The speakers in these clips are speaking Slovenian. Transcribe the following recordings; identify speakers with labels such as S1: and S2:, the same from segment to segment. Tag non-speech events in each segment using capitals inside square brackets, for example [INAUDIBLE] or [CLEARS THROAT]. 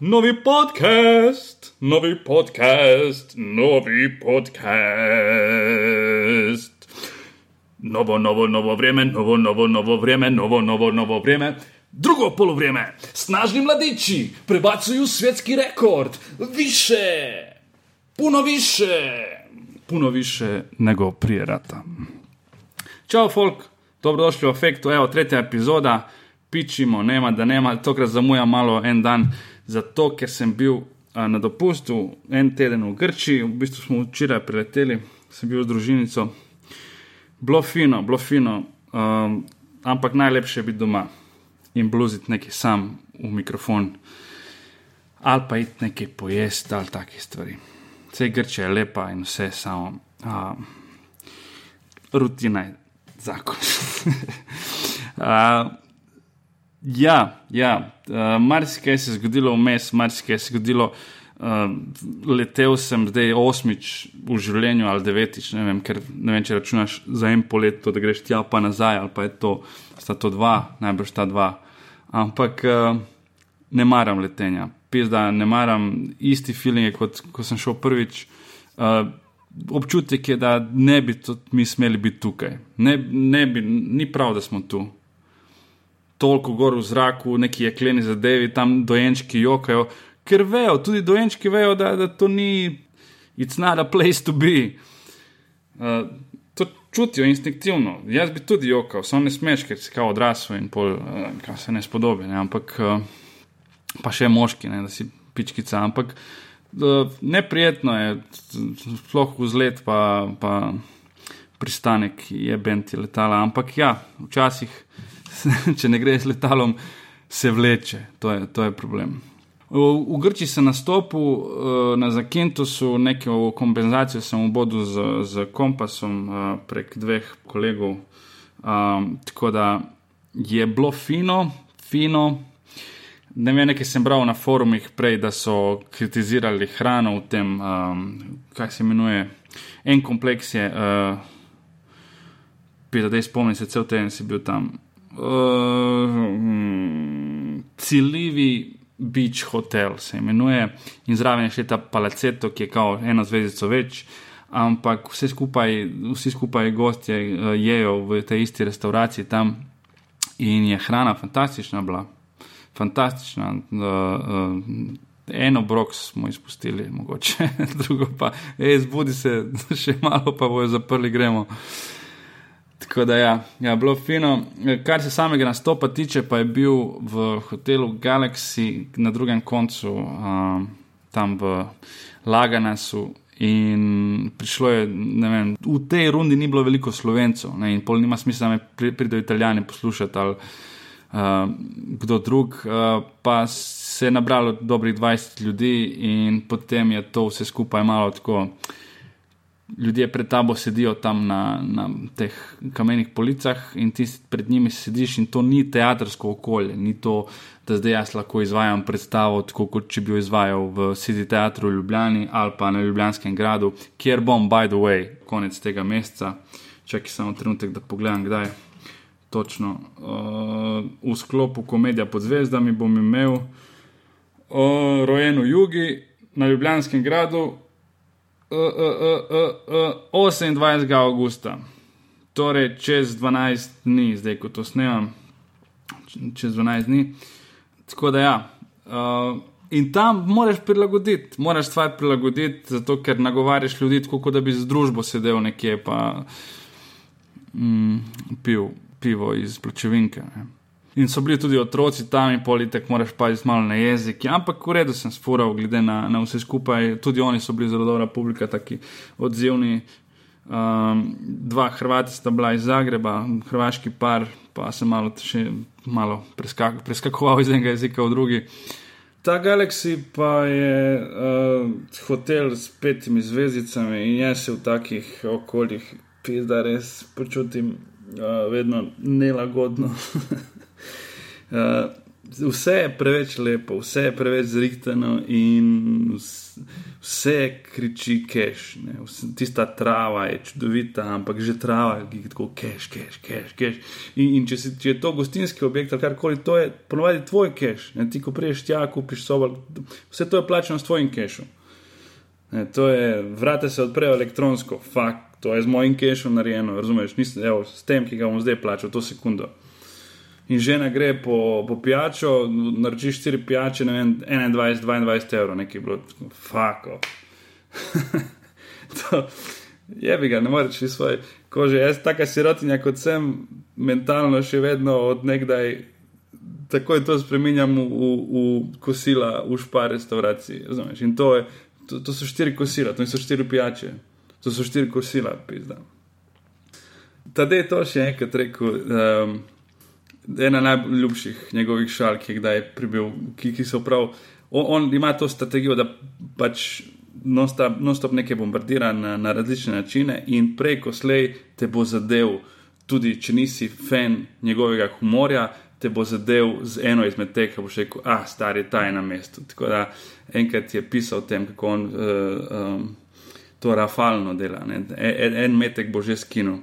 S1: Novi podcast, novi podcast, novi podcast. Novo, novo, novo vreme, novo, novo, novo vreme, novo, novo, novo vreme. Drugo polovreme, snažni mladiči prebacuju svjetski rekord, više, puno više, puno više nego prije rata. Ćao, folk, dobrodošli v efektu, evo, tretja epizoda pičimo, nema da nema, tokrat zamujam malo en dan, zato ker sem bil a, na dopustu en teden v Grčiji, v bistvu smo včeraj prileteli, sem bil z družinico. Bilo fino, bilo fino, um, ampak najlepše je biti doma in bluziti nekaj sam v mikrofon, ali pa iti nekaj pojesti ali take stvari. Vse Grče je lepa in vse samo. Uh, rutina je zakon. [LAUGHS] uh, Ja, ja. Uh, marsikaj se je zgodilo vmes, marsikaj se je zgodilo. Uh, letel sem zdaj osmič v življenju ali devetič, ne vem, ker ne vem, če računaš za en polet, to, da greš tja pa nazaj, ali pa je to, sta to dva, najbrž ta dva. Ampak uh, ne maram letenja, pizda, ne maram isti feeling, kot ko sem šel prvič. Uh, občutek je, da ne bi mi smeli biti tukaj, ne, ne bi, ni prav, da smo tu toliko gor v zraku, neki jekleni zadevi, tam dojenčki jokajo, ker vejo, tudi dojenčki vejo, da, da to ni, it's not a place to be. Uh, to čutijo instinktivno. Jaz bi tudi jokal, samo ne smeš, ker si kao odrasel in pol, uh, se ne spodobi, ne? ampak uh, pa še moški, ne? da si pičkica. Ampak uh, neprijetno je, sploh vzlet pa. pa Pristanek je benti letala, ampak ja, včasih [LAUGHS] če ne greš letalom, se vleče, to je, to je problem. V, v Grči sem nastopil uh, na Zakintusu, neko kompenzacijo sem v bodu z, z kompasom uh, prek dveh kolegov. Um, tako da je bilo fino, fino. Ne vem, nekaj sem bral na forumih prej, da so kritizirali hrano v tem, um, kaj se imenuje, en kompleks je. Uh, Pita, da spomnim se, cel teden si bil tam. Uh, ciljivi beach hotel se imenuje in zraven je še ta palaceto, ki je kao eno zvezdico več, ampak vse skupaj, vsi skupaj gostje uh, jejo v tej isti restauraciji tam in je hrana fantastična bila, fantastična. Uh, uh, Eno brok smo izpustili, mogoče, [LAUGHS] drugo pa, ej, zbudi se, [LAUGHS] še malo pa bojo zaprli, gremo. Uh, Tako da, ja, ja, bilo fino. Kar se samega nastopa tiče, pa je bil v hotelu Galaxy na drugem koncu, um, tam v Laganasu. In prišlo je, ne vem, v tej rundi ni bilo veliko slovencev, ne, in pol nima smisla, da me pridejo italijani poslušati ali uh, kdo drug. Uh, pa se je nabralo dobrih 20 ljudi, in potem je to vse skupaj malo tako ljudje pred tabo sedijo tam na, na teh kamenih policah in ti pred njimi sediš in to ni teatrsko okolje, ni to, da zdaj jaz lahko izvajam predstavo, tako kot če bi jo izvajal v City Teatru v Ljubljani ali pa na Ljubljanskem gradu, kjer bom, by the way, konec tega meseca. Čakaj samo trenutek, da pogledam, kdaj. Točno. Uh, v sklopu komedija pod zvezdami bom imel uh, rojen v Jugi na Ljubljanskem gradu, uh, uh, uh, uh, 28. augusta, torej čez 12 dni, zdaj ko to snemam, čez 12 dni. Tako da ja. Uh, in tam moraš prilagoditi, moraš stvar prilagoditi, zato ker nagovarjaš ljudi, kot da bi z družbo sedel nekje pa mm, pil pivo iz pločevinke. Ne. In so bili tudi otroci tam, in politek, moraš pa iz malo na jezik. Ja, ampak v redu sem sfural, glede na, na vse skupaj. Tudi oni so bili zelo dobra publika, tako odzivni. Um, dva Hrvata sta bila iz Zagreba, hrvaški par, pa sem malo, še, malo preskak, preskakoval iz enega jezika v drugi. Ta Galaxy pa je uh, hotel s petimi zvezdicami in jaz se v takih okoljih, pizda, res počutim uh, vedno nelagodno. [LAUGHS] Uh, vse je preveč lepo, vse je preveč zrihtano in vse kriči keš. Tista trava je čudovita, ampak že trava je tako keš, keš, keš. keš. In, in če, si, če je to gostinski objekt ali karkoli, to je ponovadi tvoj keš. Ne? Ti, ko priješ tja, kupiš sobo, vse to je plačeno s tvojim kešom. Ne, to je, vrate se odprejo elektronsko, fakt, to je z mojim kešom narejeno, razumeš, nisem, evo, s tem, ki ga bom zdaj plačal, to sekundo in žena gre po, po pijačo, naroči štiri pijače, ne vem, 21, 22 evrov, nekaj bilo, fako. [LAUGHS] je bi ga, ne moreš reči svoje kože. Jaz, taka sirotinja kot sem, mentalno še vedno od nekdaj. Tako je to spremenjam v, v, v kosila, v špar restauraciji. In to, je, to, to so štiri kosila, to niso štiri pijače, to so štiri kosila, pizda. Tadej je to še enkrat rekel. Um, ena najljubših njegovih šal, ki je kdaj pribil, ki, ki so prav. On, on ima to strategijo, da pač non-stop non nekaj bombardira na, na različne načine in prej, ko slej te bo zadev, tudi če nisi fan njegovega humorja, te bo zadev z eno izmed teh, ki bo še rekel, ah, stari ta je na mestu. Tako da enkrat je pisal o tem, kako on uh, um, to rafalno dela. E, en, en metek bo že skinil.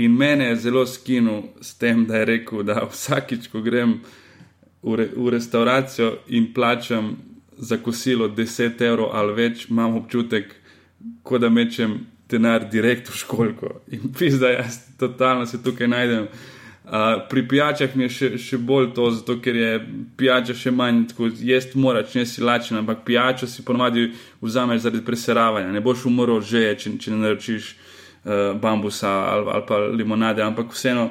S1: In mene je zelo skinil s tem, da je rekel, da vsakič, ko grem v, re, v restauracijo in plačam za kosilo 10 evrov ali več, imam občutek, kot da mečem denar direkt v školko. In [LAUGHS] pis, da jaz totalno se tukaj najdem. Uh, pri pijačah mi je še, še bolj to, zato ker je pijača še manj, tako jesti moraš, ne si lačen, ampak pijačo si ponovadi vzameš zaradi preseravanja. Ne boš umrl že, če, če ne naročiš bambusa ali, ali pa limonade, ampak vseeno.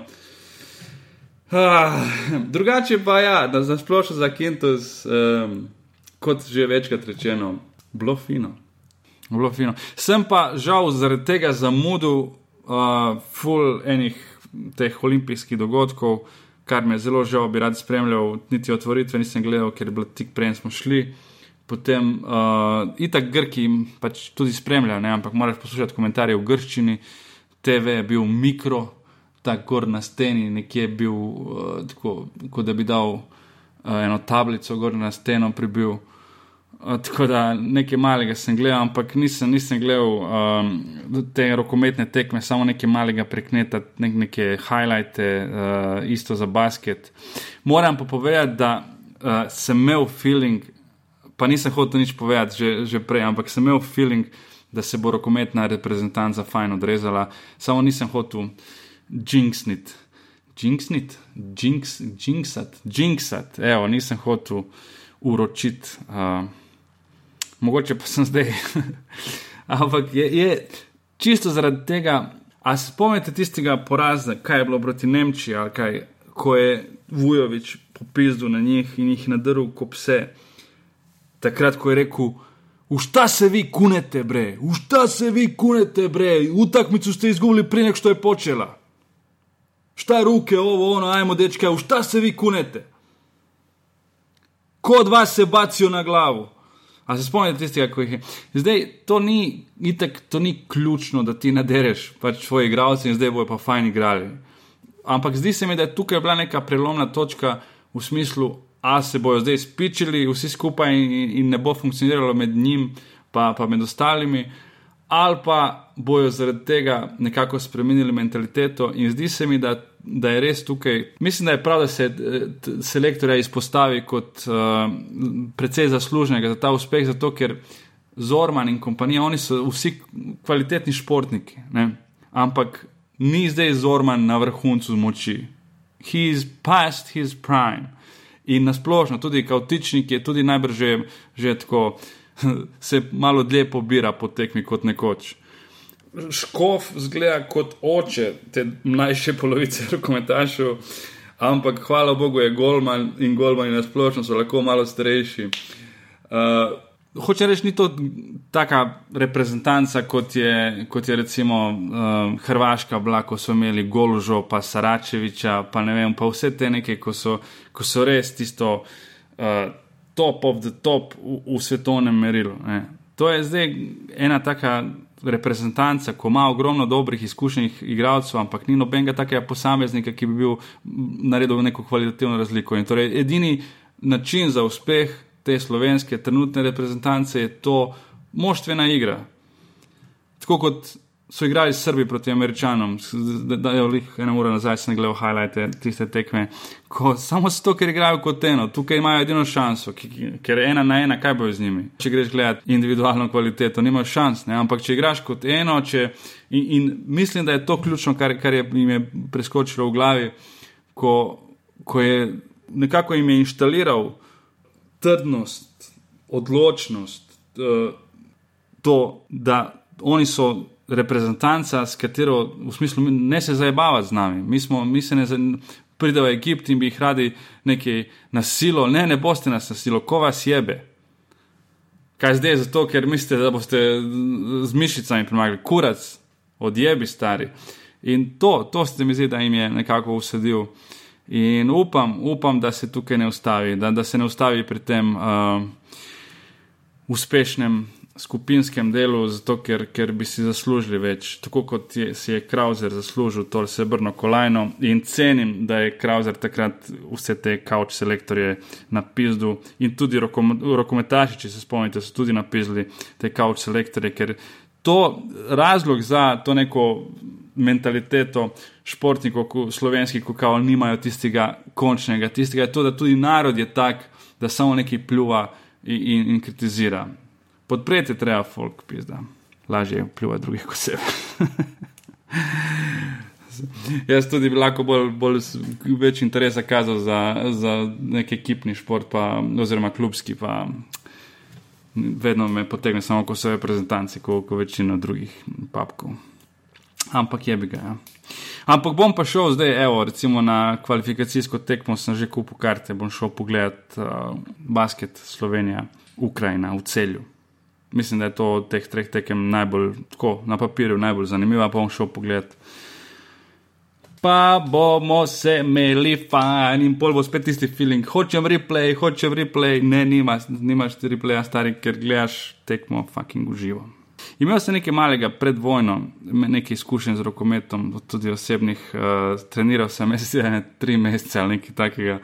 S1: Ah, drugače pa ja, da za splošno za Kintus, um, kot že večkrat rečeno, bilo fino. Bilo fino. Sem pa žal zaradi tega zamudil uh, full enih teh olimpijskih dogodkov, kar me zelo žal bi rad spremljal, niti otvoritve nisem gledal, ker je bilo tik prej smo šli. Uh, potem uh, itak Grki pač tudi spremljajo, ampak moraš poslušati komentarje v grščini. TV je bil mikro, tako gor na steni, nekje je bil, uh, tako, kot da bi dal uh, eno tablico gor na steno pribil. Uh, tako da nekaj malega sem gledal, ampak nisem, nisem gledal um, te rokometne tekme, samo nekaj malega prekneta, nek, neke highlighte, uh, isto za basket. Moram pa povedati, da uh, sem imel feeling, pa nisem hotel nič povedati že, že prej, ampak sem imel feeling, da se bo rokometna reprezentanca fajn odrezala, samo nisem hotel jinxnit. Jinxnit, jinx, jinxat, jinxat, evo, nisem hotel uročiti. Uh, mogoče pa sem zdaj. [LAUGHS] ampak je, je čisto zaradi tega, a se spomnite tistega poraza, kaj je bilo proti Nemčiji, ali kaj, ko je Vujovič popizdil na njih in jih nadrl kot pse takrat, ko je rekel: Užta se vi kunete, bre, užta se vi kunete, bre, utakmico ste izgubili prej, nek što je počela. Šta ruke, ovo, ono, ajmo, dečke, užta se vi kunete. Kod vas se bacijo na glavu. A se spomnite tistega, ko jih je. Zdaj, to ni, itek, to ni ključno, da ti nadereš pač svoje igralce in zdaj bojo pa fajn igrali. Ampak zdi se mi, da je tukaj bila neka prelomna točka v smislu, a se bojo zdaj spičili vsi skupaj in, in ne bo funkcioniralo med njim, pa med ostalimi, ali pa bojo zaradi tega nekako spremenili mentaliteto. In zdi se mi, da, da je res tukaj. Mislim, da je prav, da se selektorja izpostavi kot uh, precej zaslužnega za ta uspeh, zato ker Zorman in kompanija, oni so vsi kvalitetni športniki, ne? ampak ni zdaj Zorman na vrhuncu moči. He is past his prime. In nasplošno, tudi kaotičnik je tudi najbrž že, že tako, [LAUGHS] se malo dlje pobira po tekmi kot nekoč. Škof zgleda kot oče te mlajše polovice [LAUGHS] rokometašov, ampak hvala Bogu je Golman in Golman in nasplošno so lahko malo starejši. Uh, Hoče reči, ni to taka reprezentanca, kot je, kot je recimo uh, Hrvaška, bila, ko so imeli Golužo, pa Saračeviča, pa ne vem, pa vse te neke, ko so, ko so res tisto uh, top of the top v, v svetovnem merilu. Ne. To je zdaj ena taka reprezentanca, ko ima ogromno dobrih izkušenih igralcev, ampak ni nobenega takega posameznika, ki bi bil naredil neko kvalitativno razliko. In torej edini način za uspeh te slovenske trenutne reprezentance je to moštvena igra. Tako kot so igrali Srbi proti Američanom, da je jih eno uro nazaj sem gledal highlighte tiste tekme, ko samo zato, ker igrajo kot eno, tukaj imajo edino šanso, ker je ena na ena, kaj bo z njimi. Če greš gledat individualno kvaliteto, nimaš šans, ne? ampak če igraš kot eno, če, in, in mislim, da je to ključno, kar, kar je jim je preskočilo v glavi, ko, ko je nekako jim je inštaliral trdnost, odločnost, eh, to, da oni so reprezentanca, s katero v smislu ne se zabavati z nami. Mi, smo, mi se ne pridemo v Egipt in bi jih radi nekaj nasilo, ne, ne boste nas nasilo, ko vas jebe. Kaj zdaj, zato ker mislite, da boste z mišicami premagali, kurac, odjebi stari. In to, to se mi zdi, da jim je nekako usadil. In upam, upam, da se tukaj ne ustavi, da, da se ne ustavi pri tem uh, uspešnem skupinskem delu, zato ker, ker bi si zaslužili več. Tako kot je, si je Krauser zaslužil to srebrno kolajno in cenim, da je Krauser takrat vse te kauč selektorje napisal in tudi rokometaši, če se spomnite, so tudi napisali te kauč selektorje, ker to razlog za to neko mentaliteto športnikov, slovenskih, ko kao nimajo tistega končnega, tistega je to, da tudi narod je tak, da samo nekaj pljuva in, in, in kritizira podpreti treba folk, pizda. Lažje je vplivati drugih kot sebe. [LAUGHS] Jaz tudi bi lahko bolj, bolj več interesa kazal za, za nek ekipni šport, pa, oziroma klubski, pa vedno me potegne samo kot svoje reprezentanci, kot ko večino drugih papkov. Ampak je bi ga. Ja. Ampak bom pa šel zdaj, evo, recimo na kvalifikacijsko tekmo, sem že kupil karte, bom šel pogledat uh, basket Slovenija, Ukrajina v celju. Mislim, da je to od teh treh tekem najbolj, tako na papirju, najbolj zanimivo. Pa bom šel pogled. Pa bomo se imeli fajn in pol bo spet tisti feeling. Hočem replay, hočem replay, ne, nimaš, nimaš ti replaya, stari, ker gledaš tekmo fucking uživo. Imel sem nekaj malega pred vojno, nekaj izkušenj z rokometom, tudi osebnih, uh, treniral sem mesece, tri mesece ali nekaj takega.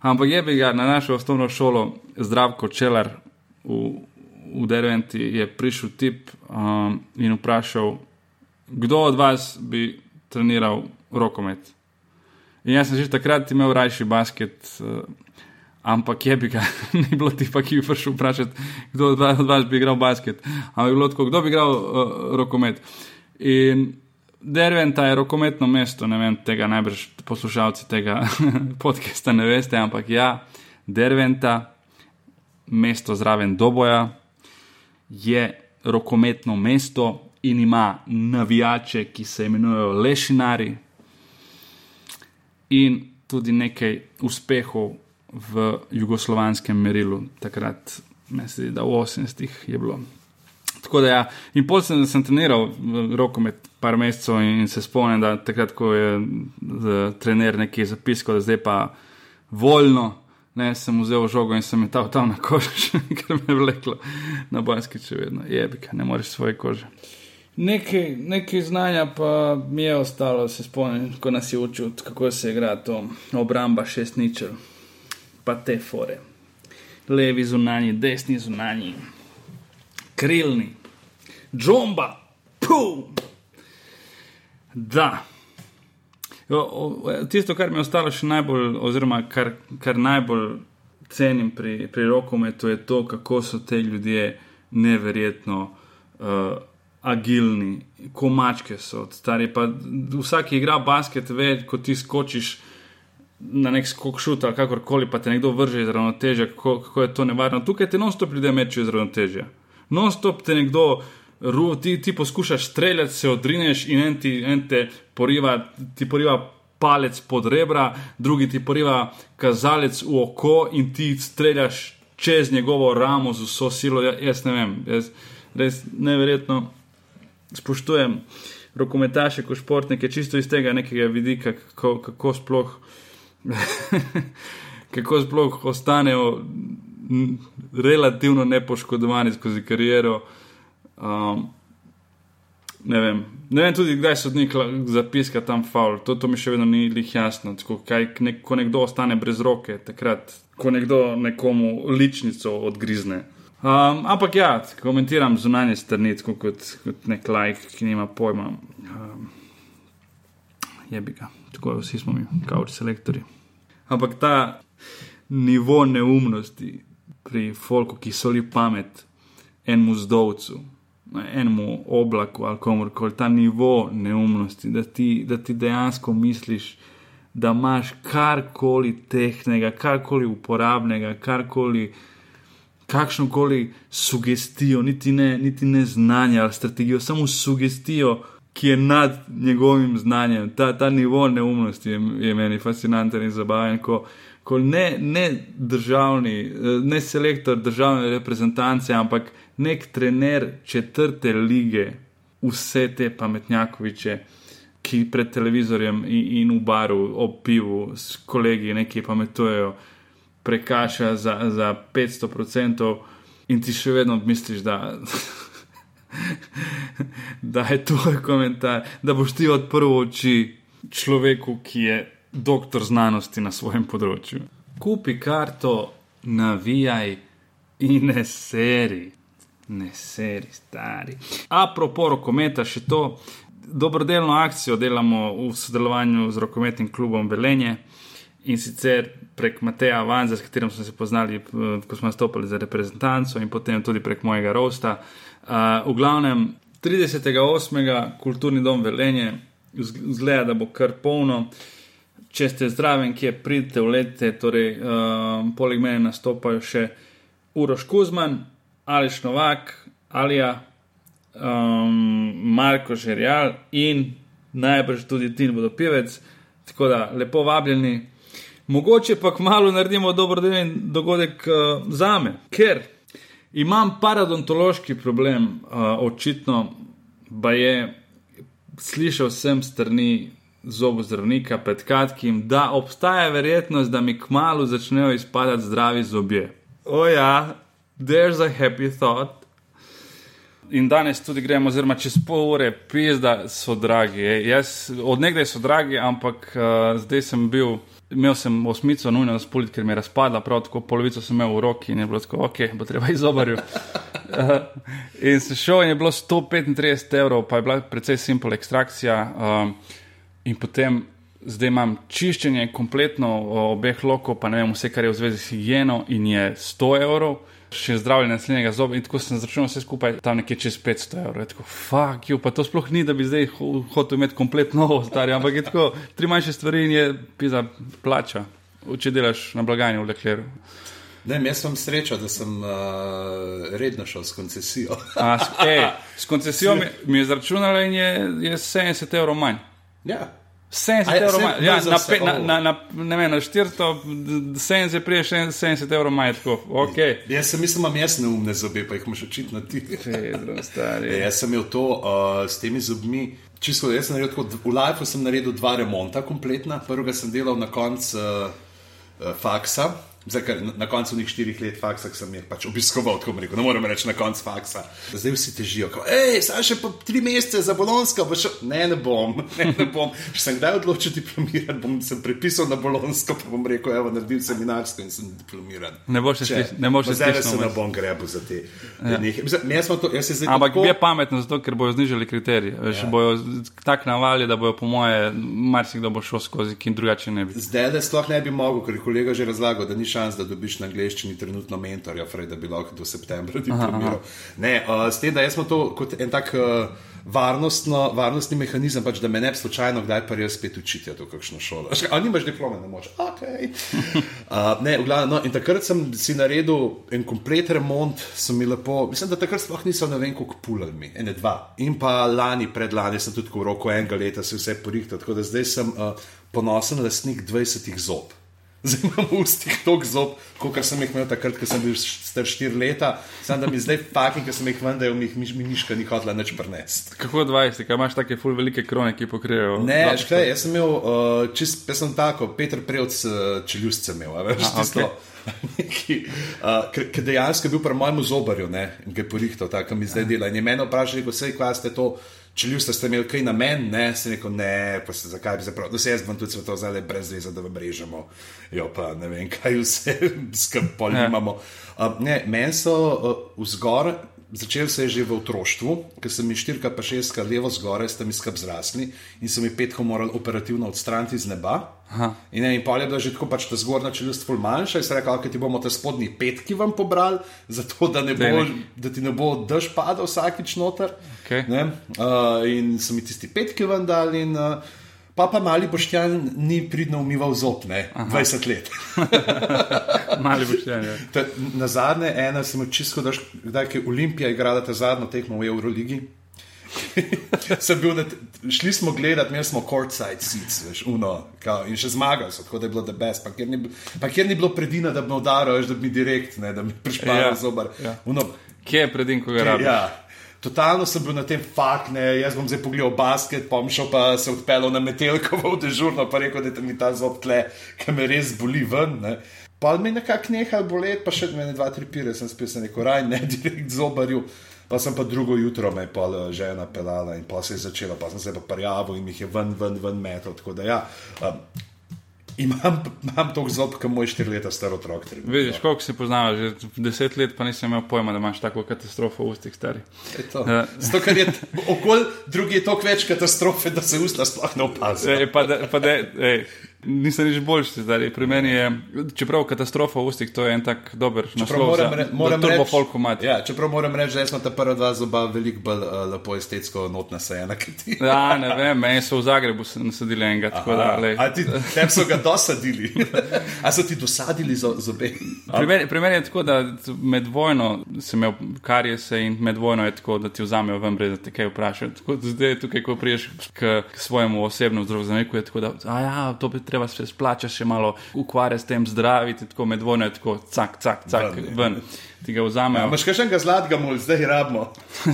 S1: Ampak je bi ga na našo osnovno šolo zdravko čelar v v Derventi je prišel tip um, in vprašal, kdo od vas bi treniral rokomet. In jaz sem že takrat imel rajši basket, uh, ampak je bi ga, [LAUGHS] ni bilo tipa, ki bi prišel vprašati, kdo od vas, bi igral basket, ampak je bilo tako, kdo bi igral uh, rokomet. In Derventa je rokometno mesto, ne vem, tega najbrž poslušalci tega [LAUGHS] podcasta ne veste, ampak ja, Derventa, mesto zraven Doboja, je rokometno mesto in ima navijače, ki se imenujejo Lešinari, in tudi nekaj uspehov v jugoslovanskem merilu, takrat, mislim, da v 80-ih je bilo. Tako da, ja, in pol sem, sem treniral rokomet par mesecev in, in se spomnim, da takrat, ko je trener nekaj zapisal, da zdaj pa voljno ne, sem vzel žogo in sem metal tam na koži, [LAUGHS] ker me je vleklo na basket, če vedno je, ne moreš svoje kože. Nekaj, nekaj znanja pa mi je ostalo, se spomnim, ko nas je učil, kako se igra to obramba šest ničel, pa te fore. Levi zunani, desni zunani, krilni, džomba, pum. Da. Tisto, kar mi je ostalo še najbolj, oziroma kar, kar najbolj cenim pri, pri rokometu, je to, kako so te ljudje neverjetno uh, agilni, ko mačke so. Stari, pa, vsak igra basket, ve, ko ti skočiš na nek skok šut ali kakorkoli, pa te nekdo vrže iz ravnotežja, kako, kako je to nevarno. Tukaj te non-stop ljudje mečijo iz ravnotežja. Non-stop te nekdo ti, ti poskušaš streljati, se odrineš in en ti, en te poriva, ti poriva palec pod rebra, drugi ti poriva kazalec v oko in ti streljaš čez njegovo ramo z vso silo. Ja, jaz ne vem, jaz res neverjetno spoštujem rokometaše kot športnike, čisto iz tega nekega vidika, kako, kako sploh. [LAUGHS] Kako sploh ostanejo relativno nepoškodovani skozi kariero, Um, ne vem. Ne vem tudi, kdaj sodnik zapiska tam faul. To, to mi še vedno ni lih jasno. Tako, kaj, ne, ko nekdo ostane brez roke, takrat, ko nekdo nekomu ličnico odgrizne. Um, ampak ja, komentiram zunanje strani, kot, kot nek like, ki nima pojma. Um, je bi ga, tako vsi smo mi, kauč selektori. Ampak ta nivo neumnosti pri folku, ki soli pamet enemu zdovcu, enemu oblaku ali komorkoli, ta nivo neumnosti, da ti, da ti dejansko misliš, da imaš karkoli tehnega, karkoli uporabnega, karkoli, kakšno koli sugestijo, niti ne, niti ne znanje ali strategijo, samo sugestijo. Ki je nad njegovim znanjem, ta, ta nivo neumnosti je, je meni fascinanten in zabaven, ko, ko ne, ne državni, ne selektor državne reprezentance, ampak nek trener četrte lige, vse te pametnjakoviče, ki pred televizorjem in, in v baru ob pivu s kolegi nekaj pametujejo, prekaša za, za 500%, in ti še vedno misliš, da, [LAUGHS] da je to komentar, da boš ti odprl oči človeku, ki je doktor znanosti na svojem področju. Kupi karto, navijaj in ne seri. Ne, seri, stari. Apropo rokometa, še to dobrodelno akcijo delamo v sodelovanju z rokometnim klubom Velenje in sicer prek Mateja Vanza, s katerim smo se poznali, eh, ko smo nastopili za reprezentanco in potem tudi prek mojega rosta. Uh, v glavnem 38. kulturni dom Velenje, zgleda, da bo kar polno. Če ste zdravi, kje pridete v lete, torej uh, poleg mene nastopajo še Uroš Kuzman, Ališ Novak, Alija, um, Marko Žerjal in najbrž tudi Tin Vodopivec. Tako da lepo vabljeni. Mogoče pa kmalo naredimo dobrodelni dogodek uh, za me, ker imam paradontološki problem, uh, očitno, pa je slišal sem strani zobozdravnika pred kratkim, da obstaja verjetnost, da mi kmalo začnejo izpadati zdravi zobje. Oja, there's a happy thought. In danes tudi gremo, oziroma čez pol ure, pis, da so dragi. Jaz odnegdaj so dragi, ampak uh, zdaj sem bil, imel sem osmico nujno razpolit, ker mi je razpadla, prav tako polovico sem imel v roki in je bilo tako, ok, bo treba izobarju. uh, [LAUGHS] in se šel in je bilo 135 evrov, pa je bila precej simpel ekstrakcija. Uh, in potem zdaj imam čiščenje kompletno obeh lokov, pa ne vem, vse, kar je v zvezi s higieno in je 100 evrov še zdravljenje naslednjega zoba in tako sem začel vse skupaj tam nekje čez 500 evrov. Tako, fuck you, pa to sploh ni, da bi zdaj hotel imeti kompletno novo stari, ampak je tako, tri manjše stvari in je pisa plača, če delaš na blagajni v lekleru.
S2: Ne, jaz sem sreča, da sem uh, redno šel s koncesijo.
S1: A, s, ej, s koncesijo mi, [LAUGHS] mi je zračunalo in je, je 70 evrov manj.
S2: Ja.
S1: 70 evrov manj. Ja, na, pe, na, na, na, ne vem, na 470 prije 70 evrov manj. Okay.
S2: Jaz sem mislil, imam jaz neumne zobe, pa jih imaš očitno ti.
S1: Pedro, stari.
S2: Jaz sem imel to uh, s temi zobmi. Čisto, jaz sem naredil, v Lifeu sem naredil dva remonta kompletna. Prvega sem delal na koncu uh, uh, faksa. Zdaj, na, na koncu njih štirih let faksa, sem jih pač obiskoval, tako rekel, ne morem reči na koncu faksa. Zdaj vsi težijo, hej, saj še pa tri mesece za bolonsko, pa še ne, ne bom, [LAUGHS] ne, ne bom. Če sem kdaj odločil diplomirati, bom se prepisal na bolonsko, pa bom rekel, evo, naredil seminarsko in sem diplomiran.
S1: Ne boš še slišal, ne boš še
S2: slišal. Zdaj se ne bom grebu za te. Ja. To,
S1: Ampak tako... je pametno, zato, ker bojo znižali kriterije. Ja. Bojo tak navali, da bojo po moje, marsikdo bo šel skozi, ki drugače ne bi.
S2: Zdaj, da sploh ne bi mogel, ker je kolega že razlagal, da ni šans, da dobiš na angleščini trenutno mentorja, Fred, da bi lahko do septembra diplomiral. Ne, uh, s tem, da smo to kot en tak. Uh, Varnostno, varnostni mehanizem, pač, da me ne bi slučajno kdaj pa res spet učiti, to kakšno šolo. Ali nimaš diplome, ne moreš. Okay. [LAUGHS] Uh, ne, glavno, no, in takrat sem si naredil en komplet remont, sem mi lepo, mislim, da takrat sploh nisem ne vem, koliko pulali, ene dva. In pa lani, predlani sem tudi v roku enega leta se vse porihtal, tako da zdaj sem uh, ponosen lastnik 20 zob. Zdaj imam v ustih toliko zob, kot sem jih imel takrat, ko sem bil star 4 leta. Sam da mi zdaj paki, ki sem jih vendar, mi jih miška ni hodila nič prnest.
S1: Kako 20, kaj imaš take ful velike krone, ki pokrijejo?
S2: Ne, škaj, jaz sem imel, uh, čist, jaz sem tako, Petr Prevc uh, čeljustce imel, veš, A, tisto. Okay. [LAUGHS] uh, Ker dejansko je bil pri mojem zobarju, ki je porihtal, tako mi zdaj dela. In je meni vprašal, kako se kaj ste to če ljudje ste imeli kaj na meni, ne, se rekel, ne, pa se zakaj bi se prav, da se jaz bom tudi svetoval zdaj brez veze, da vam režemo, jo pa ne vem, kaj vse [LAUGHS] skrb
S1: Ja.
S2: imamo. Uh, ne, meni so uh, vzgor, začel se je že v otroštvu, ker sem mi štirka pa šestka levo zgoraj, sta mi skrb zrasli in so mi petko morali operativno odstraniti iz neba.
S1: Aha.
S2: In, ne, in pol je bila že tako, pač ta zgornja čeljust ful manjša, in se rekel, da ti bomo te spodnji petki vam pobrali, zato da, ne bo,
S1: Daj,
S2: da ti ne bo dež padal vsakič noter.
S1: Okej.
S2: Ne, Uh, in so mi tisti petki ven dali, in uh, pa pa mali boštjan ni pridno umival zob, ne, 20 let. [LAUGHS]
S1: Mali boštjanje.
S2: Ta- Na zadnje, ena sem imel čisto, da je Olimpija igrala ta zadnjo tekmo v Euroligi. [LAUGHS] Sem bil te- šli smo gledati, imeli smo courtside seats, veš, uno, kao, in še zmagali so, tako da je bilo the best. Pa kjer ni, pa kjer ni bilo predina, da bi me udaril, veš, da bi mi direkt, ne, da bi prišpal
S1: Ja,
S2: ja, zobar.
S1: ja.
S2: Uno,
S1: Kje je predin, ko ga rabiš?
S2: ja. Totalno sem bil na tem fakt, ne, jaz bom zdaj pogledal basket, pa bom šel pa se odpeljal na metelkovo v [LAUGHS] dežurno, pa rekel, da mi ta zob tle, ki me res boli ven. Ne. Pa mi nekako nehal boleti, pa še meni dva, tri pire sem spil, sem rekel, raj, ne [LAUGHS] direkt zobarju. Pa sem pa drugo jutro me je pa eh, žena pelala in pa se je začela, pa sem se pa prijavil in jih je ven, ven, ven metal. Tako da ja, um, imam, imam toliko zob, kot moj štiri leta star otrok.
S1: Vidiš, koliko si poznava, že deset let pa nisem imel pojma, da imaš tako katastrofo v ustih stari. Ja.
S2: Zato, ker je okolj drugi je toliko več katastrofe, da se usta sploh ne opazi.
S1: Pa da, pa da, ej, nisem nič boljši zdaj. Pri meni je, čeprav katastrofa v ustih, to je en tak dober naslov za
S2: re- moram
S1: turbo
S2: reči-
S1: folk mat.
S2: Ja, čeprav moram reči, da smo ta prva dva zoba veliko bolj uh, lepo estetsko notna sajena kot ti.
S1: Ja, ne vem, meni so v Zagrebu nasadili enega, tako da, lej.
S2: A ti tem so ga dosadili? A so ti dosadili zo- zobe?
S1: Pri meni, pri meni je tako, da med vojno sem imel karijese in med vojno je tako, da ti vzamejo ven, brez da te kaj vprašajo. Tako da zdaj tukaj, ko priješ k, k svojemu osebnemu zdravniku, je tako, da a ja, to bi treba se splača še malo ukvarjati s tem zdraviti, tako med vojno je tako, cak, cak, cak,
S2: Ven,
S1: ven. Ti ga vzamejo.
S2: Imaš kaj še enega zlatega mul, zdaj rabimo.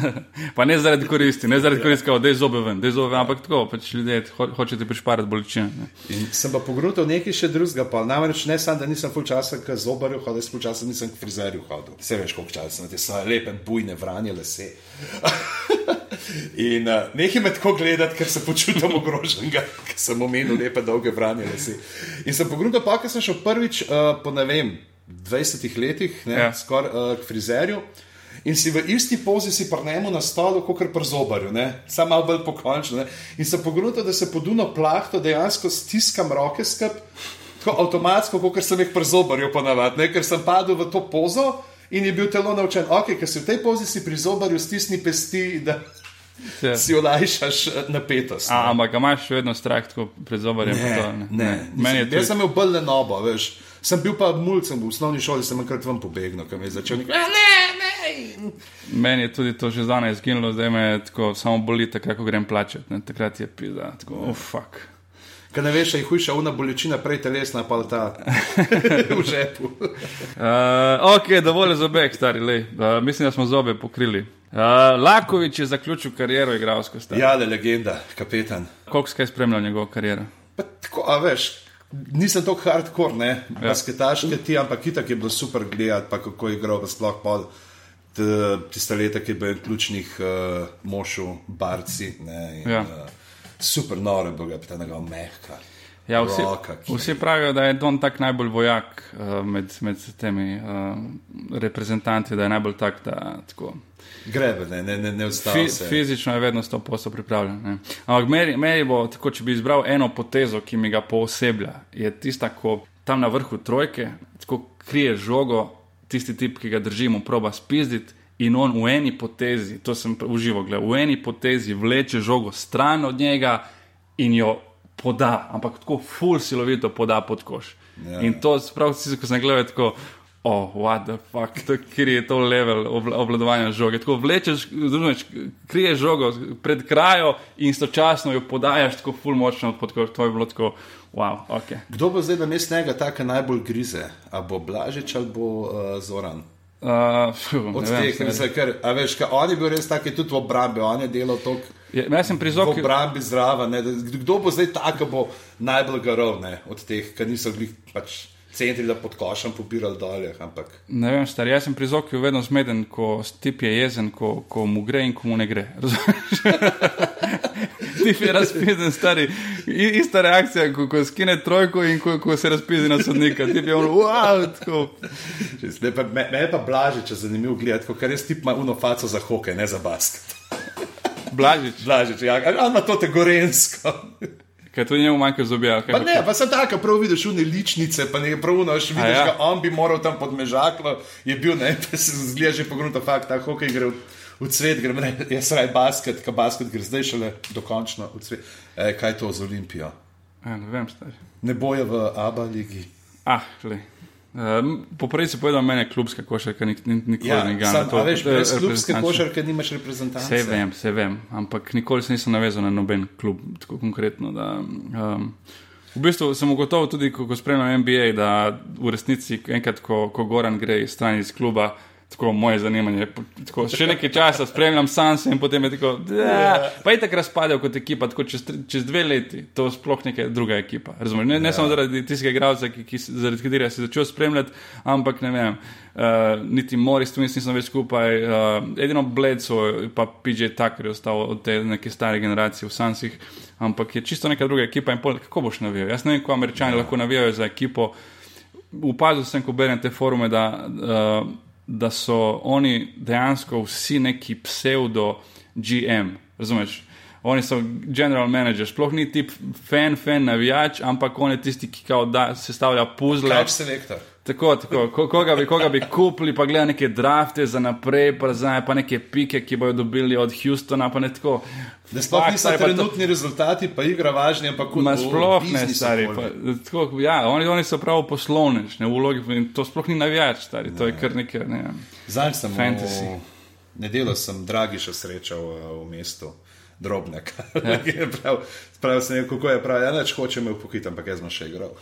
S2: [LAUGHS]
S1: pa ne zaradi koristi, ne zaradi koristi, da je zobe ven, da je zobe ven, ampak tako, pač ljudje ho, hočete prišparati bolečine. ne.
S2: In sem pa pogrutal nekaj še drugega, pa namreč ne samo, da nisem full časa k zobarju hodil, full časa nisem k frizerju hodil. Vse veš, koliko časa sem te svoje lepe, bujne, vranje lase. [LAUGHS] In uh, nekaj me tako gledati, ker se počutim ogroženega, ker sem omenil lepe, dolge vranje lase. In sem pogrutal, pa ker sem šel prvič uh, po ne vem, 20 letih, ne,
S1: Ja.
S2: skoraj uh, k frizerju. In si v isti pozi si prnemo na stolu, kot pri zobarju, samo malo bolj pokončno. Ne? In sem pogledal, da se poduno plahto dejansko stiskam roke skup, tako avtomatsko, kot sem jih pri zobarju ponavadi, ker sem padel v to pozo in je bil telo naučen, ok, ker si v tej pozi si pri zobarju stisni pesti, da
S1: Ja.
S2: si olajšaš eh, napetost.
S1: Ampak ga imaš še vedno strah, tako pred zobarjem? pa to,
S2: Ne, ne. Mislim, Jaz sem imel bolj lenobo, veš. Sem bil pa mulcem v osnovni šoli, sem enkrat ven pobegnil, kam je začel nekaj. Ne, ne.
S1: Meni je tudi to že zdaj izginilo, zdaj me tako samo boli, takrat, ko grem plačati. Ne? Takrat je pizda, tako, oh, fuck.
S2: Kaj ne veš, je hujša una bolečina, prej telesna, pa ta [LAUGHS] v žepu.
S1: Uh, [LAUGHS] ok, dovolj za obeh, stari, lej. Uh, mislim, da smo zobe pokrili. Uh, Lakovič je zaključil kariero igralsko stari.
S2: Ja, le legenda, kapetan.
S1: Koliko skaj spremljal njegovo kariero?
S2: Pa tako, a veš, nisem tako hardcore, ne, basketaške ti, ampak itak je bilo super gledati, pa kako je igral, pa sploh pol. t- Tiste leta, ki je bil ključnih uh, mošov, barci. Ne, in,
S1: Ja.
S2: uh, super noro je bil, ga pa ta njegov mehka.
S1: Ja, vsi,
S2: roka,
S1: vsi pravijo, da je Don tak najbolj vojak uh, med, med temi uh, reprezentanti, da je najbolj tak, da tako.
S2: Grebe, ne, ne, ne, ne
S1: Fi,
S2: se.
S1: fizično je vedno 100% pripravljen. Ne. Ampak meri, meri bo, tako, če bi izbral eno potezo, ki mi ga pooseblja, je tista, ko tam na vrhu trojke, tako krije žogo, tisti tip, ki ga držimo, proba spizditi. In on v eni potezi, to sem uživo gledal, v eni potezi vleče žogo stran od njega in jo poda, ampak tako ful silovito poda pod koš.
S2: Ja.
S1: In to, sprav, ko sem gledal, tako, oh, what the fuck, to, kjer je to level obvladovanja žoge. Tako vlečeš, razumeš, kriješ žogo pred krajo in istočasno jo podajaš tako ful močno pod koš. To je bilo tako, wow, ok.
S2: Kdo bo zdaj na mestu njega tako najbolj grize? A bo Blažič ali bo uh, Zoran?
S1: Uh,
S2: Od teh, ker, a veš, kaj, on je bil res tak, tudi v obrambi, on je delal toliko
S1: Ja, jaz sem pri
S2: v
S1: Zoki.
S2: obrambi zraven. ne, Kdo bo zdaj tak, ki bo najbolj garov ne, od teh, ki niso bili pač centri, da pod košem pobirali dolje. Ampak
S1: Ne vem, star, jaz sem pri Zoki vedno zmeden, ko tip je jezen, ko, ko mu gre in ko mu ne gre. Razumeš? [LAUGHS] Ti je razpizden, stari. I, ista reakcija, ko, ko skine trojko in ko, ko se razpizi na sodnika. Ti je on, wow, tako.
S2: Me, me je pa blaže, če zanimivo gledati, ker res tip ima uno faco za hokej, ne za basket.
S1: Blažič.
S2: Blažič, ja, ali ima to te gorensko.
S1: Kaj to njemu manjka zobja?
S2: Pa ne, pa sem tako, prav vidiš une ličnice, pa nekaj prav uno, še vidiš,
S1: ja?
S2: da on bi moral tam pod mežaklo, je bil, ne, pa se zgleda že pogruntno fakt, ta hokej gre v, v cvet, gre, ne, jaz raj basket, ka basket gre zdaj šele dokončno v cvet. E, kaj je to z Olimpijo?
S1: Ja, ne vem, stari.
S2: Ne boje v ABA ligi.
S1: Ah, glej. Um, Poprej si povedal, meni je klubska košarka, nik, nik, nikoli
S2: Ja,
S1: ne
S2: sam,
S1: gre.
S2: a veš, brez klubske košarke nimaš reprezentance.
S1: Vse vem, vse vem, ampak nikoli se nisem navezal na noben klub, tako konkretno. Da, um, v bistvu sem ugotovil tudi, ko, ko spremljam NBA, da v resnici enkrat, ko, ko Goran gre iz stran iz kluba, tako moje zanimanje. Tako, še nekaj časa spremljam Sanse in potem je tako, da pa je tako razpadel kot ekipa, tako čez, čez dve leti, to sploh neka druga ekipa. Ne, ne samo zaradi tistega igralca, ki, ki, zaradi katerega si začel spremljati, ampak ne vem. Uh, niti Moris, tu nisem več skupaj, uh, edino Bledso, pa PJ Tucker je ostal od te neke stare generacije v Sansih, ampak je čisto neka druga ekipa in pol, kako boš navijal? Jaz ne vem, kako američani lahko navijajo za ekipo. Upazil sem, ko berem te forume, da, uh, da so oni dejansko vsi neki pseudo GM. Razumeš? Oni so general manager, sploh ni tip fan, fan, navijač, ampak on je tisti, ki da sestavlja puzle.
S2: Catch selektor.
S1: Tako, tako. Ko, koga, bi, koga bi kupili, pa gleda neke drafte za naprej, pa, zdaj, pa neke pike, ki bojo dobili od Houstona, pa ne tako.
S2: Da sploh niso
S1: pa to-
S2: trenutni rezultati, pa igra važni, ampak kot o,
S1: sploh ne, stari. Pa, tako, ja, oni, oni so prav poslovnež, ne v vlogi, in to sploh ni navijač, stari. To je kar nekaj. Ne.
S2: Zanj sem
S1: Fantasy.
S2: v nedeljo sem Dragiša srečal uh, v mestu. Drobnek. Ja. [LAUGHS] prav, prav sem rekel, kako je prav. Ja, neč hoče me upokojiti, ampak jaz sem še igral. [LAUGHS]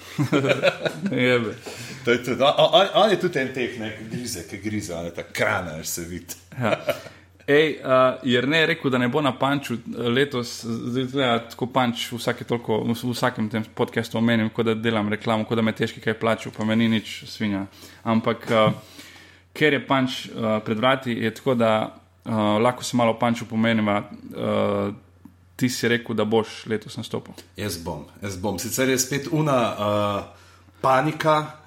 S2: To je tudi, on, on, je tudi en teh, ne, ki grize, ki grize, on je ta krana, se vidi.
S1: Ja. Ej, uh, jer ne je rekel, da ne bo na panču eh, letos, zdaj gleda tako panč vsake toliko, v vsakem tem podkastu omenim, kot da delam reklamo, kot da me težki kaj plačil, pa meni nič svinja. Ampak uh, ker je panč uh, pred vrati, je tako, da uh, lahko se malo panču pomeniva. Uh, ti si rekel, da boš letos nastopil.
S2: Jaz bom, jaz bom. Sicer je spet una uh, panika,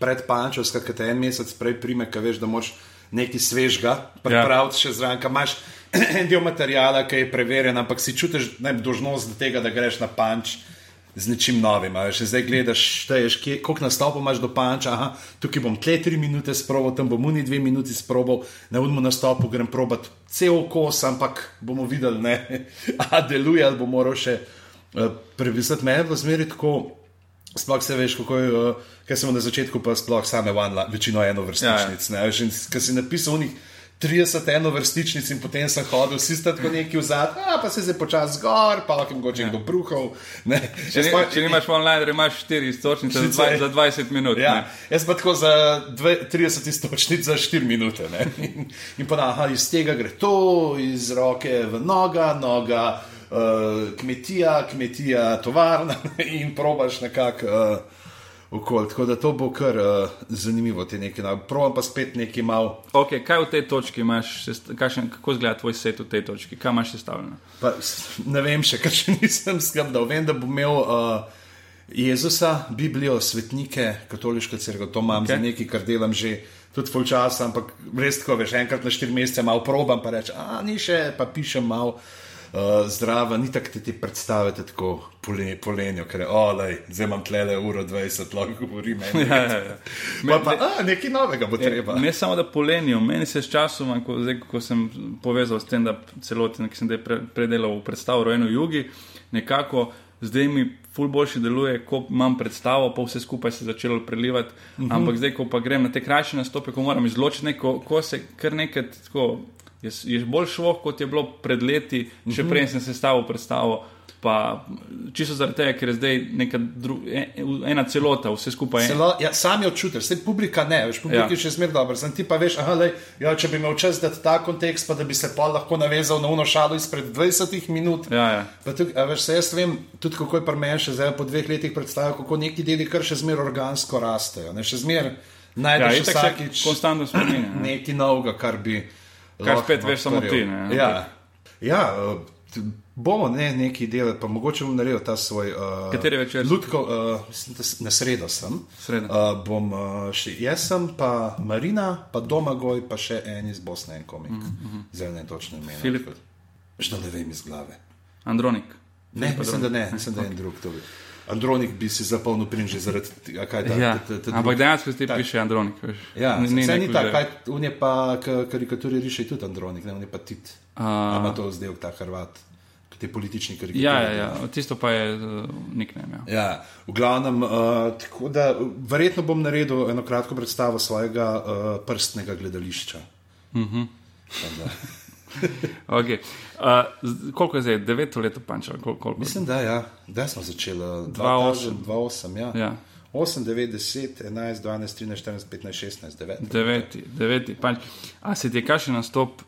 S2: pred pančovska, ki te en mesec prej prime, ki veš, da moš nekaj svežga pripraviti ja. še zraven, imaš [CLEARS THROAT] en del materijala, ki je preverjen, ampak si čutiš ne, dožnost do tega, da greš na panč. Z nečim novim, veš, zdaj gledaš, šteješ, kje- koliko nastopov imaš do panča. Aha, tukaj bom tle tri minute sproval, tam bom uni dve minuti sproval, na unmu nastopu grem probat cel kos, ampak bomo videli, ne, [LAUGHS] a deluje ali bo moral še uh, previsati. Mene je bilo zmeri tako, sploh se veš, kako je, uh, ker smo na začetku pa sploh same vanla, večino eno vrstičnic. Ja, ja. Ker si napisal unih 30 eno vrstičnic in potem sem hodil, vsi sta tako neki v zad, a pa se zdaj počasi zgor, pa lahko mogoče ja. kdo bruhal. ne.
S1: Če, ni,
S2: pa-
S1: če nimaš online, imaš 4 istočnice za, dva- za 20 minut.
S2: Ja,
S1: ne.
S2: jaz pa tako za dve, 30 istočnic za 4 minute. ne. In, in pa aha, iz tega gre to, iz roke v noga, noga, uh, kmetija, kmetija, tovarna [LAUGHS] in probaš nekako. Uh, Okol, tako da to bo kar uh, zanimivo, te nekaj. No. Probam pa spet nekaj malo.
S1: Okay, kaj v tej točki imaš, kakšen, kako izgleda tvoj set v tej točki, kaj imaš sestavljeno?
S2: Pa, ne vem še, [LAUGHS] ker še nisem skrbel. Vem, da bom imel uh, Jezusa, Biblijo, svetnike, katoliško crkvo, to imam okay. Za nekaj, kar delam že tudi full časa, ampak res tako, veš, enkrat na štiri mesece malo probam, pa rečem, a ni še, pa pišem malo. Uh, zdrava, ni tako, da ti predstavljate tako pole- polenjo, ker je, olej, zdaj imam tlele uro 20, lahko govorim. [LAUGHS]
S1: Ja, ja, ja.
S2: Pa, pa, a, nekaj novega bo treba.
S1: Ne samo da polenijo, meni se s časom, ko, zdaj, ko sem povezal s tem, da celoten, ki sem pre, predelal v predstavu Rojeno Jugi, nekako zdaj mi ful boljše deluje, ko imam predstavo, pa vse skupaj se je začelo prelivati. Uh -huh. Ampak zdaj, ko pa grem na te krajše nastope, ko moram izločiti, ne, ko, ko se kar nekaj tako. Je, je bolj šlo, kot je bilo pred leti, še prej sem sestavil predstavo. Pa čisto zaradi tega, ker je zdaj dru, en- ena celota, vse skupaj.
S2: Celo, ja, sami občutiš, vse publika ne, veš, publika
S1: Ja.
S2: je še zmeraj dobro. Sem ti pa veš, aha, lej, ja, če bi imel čas dati ta kontekst, pa da bi se pa lahko navezal na uno šalo izpred 20 minut.
S1: Ja, ja.
S2: Pa Tuk, a veš, se jaz vem, tudi kako je pri meni še zdaj po dveh letih predstavljal, kako neki deli kar še zmeraj organsko rastejo. Ne, še zmeraj
S1: Ja,
S2: najdeš
S1: se
S2: vsakič
S1: konstantno spominja. ne.
S2: nekaj novega, kar bi.
S1: Kar spet veš samo ti, ne,
S2: Ja, ja t- bomo ne, neki delali, pa mogoče bom naredil ta svoj. Uh,
S1: Kateri večer?
S2: Lutko, uh, mislim, da s- na sredo sem.
S1: Sredo.
S2: Uh, bom uh, še jaz sem, pa Marina, pa Domagoj, pa še en iz Bosne, en komik. Mm -hmm. Zdaj ne točno ime.
S1: Filip.
S2: Še ne vem iz glave.
S1: Andronik.
S2: Ne, mislim, da ne, mislim, da je en drug. To bi. Andronik bi si zapolnil prinže zaradi tega, kaj je
S1: Ja, ampak dejansko ti piše Andronik. Veš.
S2: Ja,
S1: Ni-
S2: ni,
S1: ni
S2: tako, kaj on je pa karikaturi riše tudi Andronik, ne, on je pa tit.
S1: A-
S2: Ama to zdaj ta Hrvat, te politični karikaturi.
S1: Ja, ja, ja, tisto pa je uh, nickname. Ja.
S2: Ja, v glavnem, uh, tako da verjetno bom naredil eno kratko predstavo svojega uh, prstnega gledališča. Uh -huh. [LAUGHS]
S1: Okay. Uh, koliko je zdaj? Deveto leto panča? Kol, koliko?
S2: Mislim, da ja, da smo začeli
S1: 2008.
S2: 2008, ja.
S1: Ja.
S2: 8, 9, 10, 11, 12, 13, 14, 15, 16, 9.
S1: Deveti, deveti panč. A se ti je kakšen nastop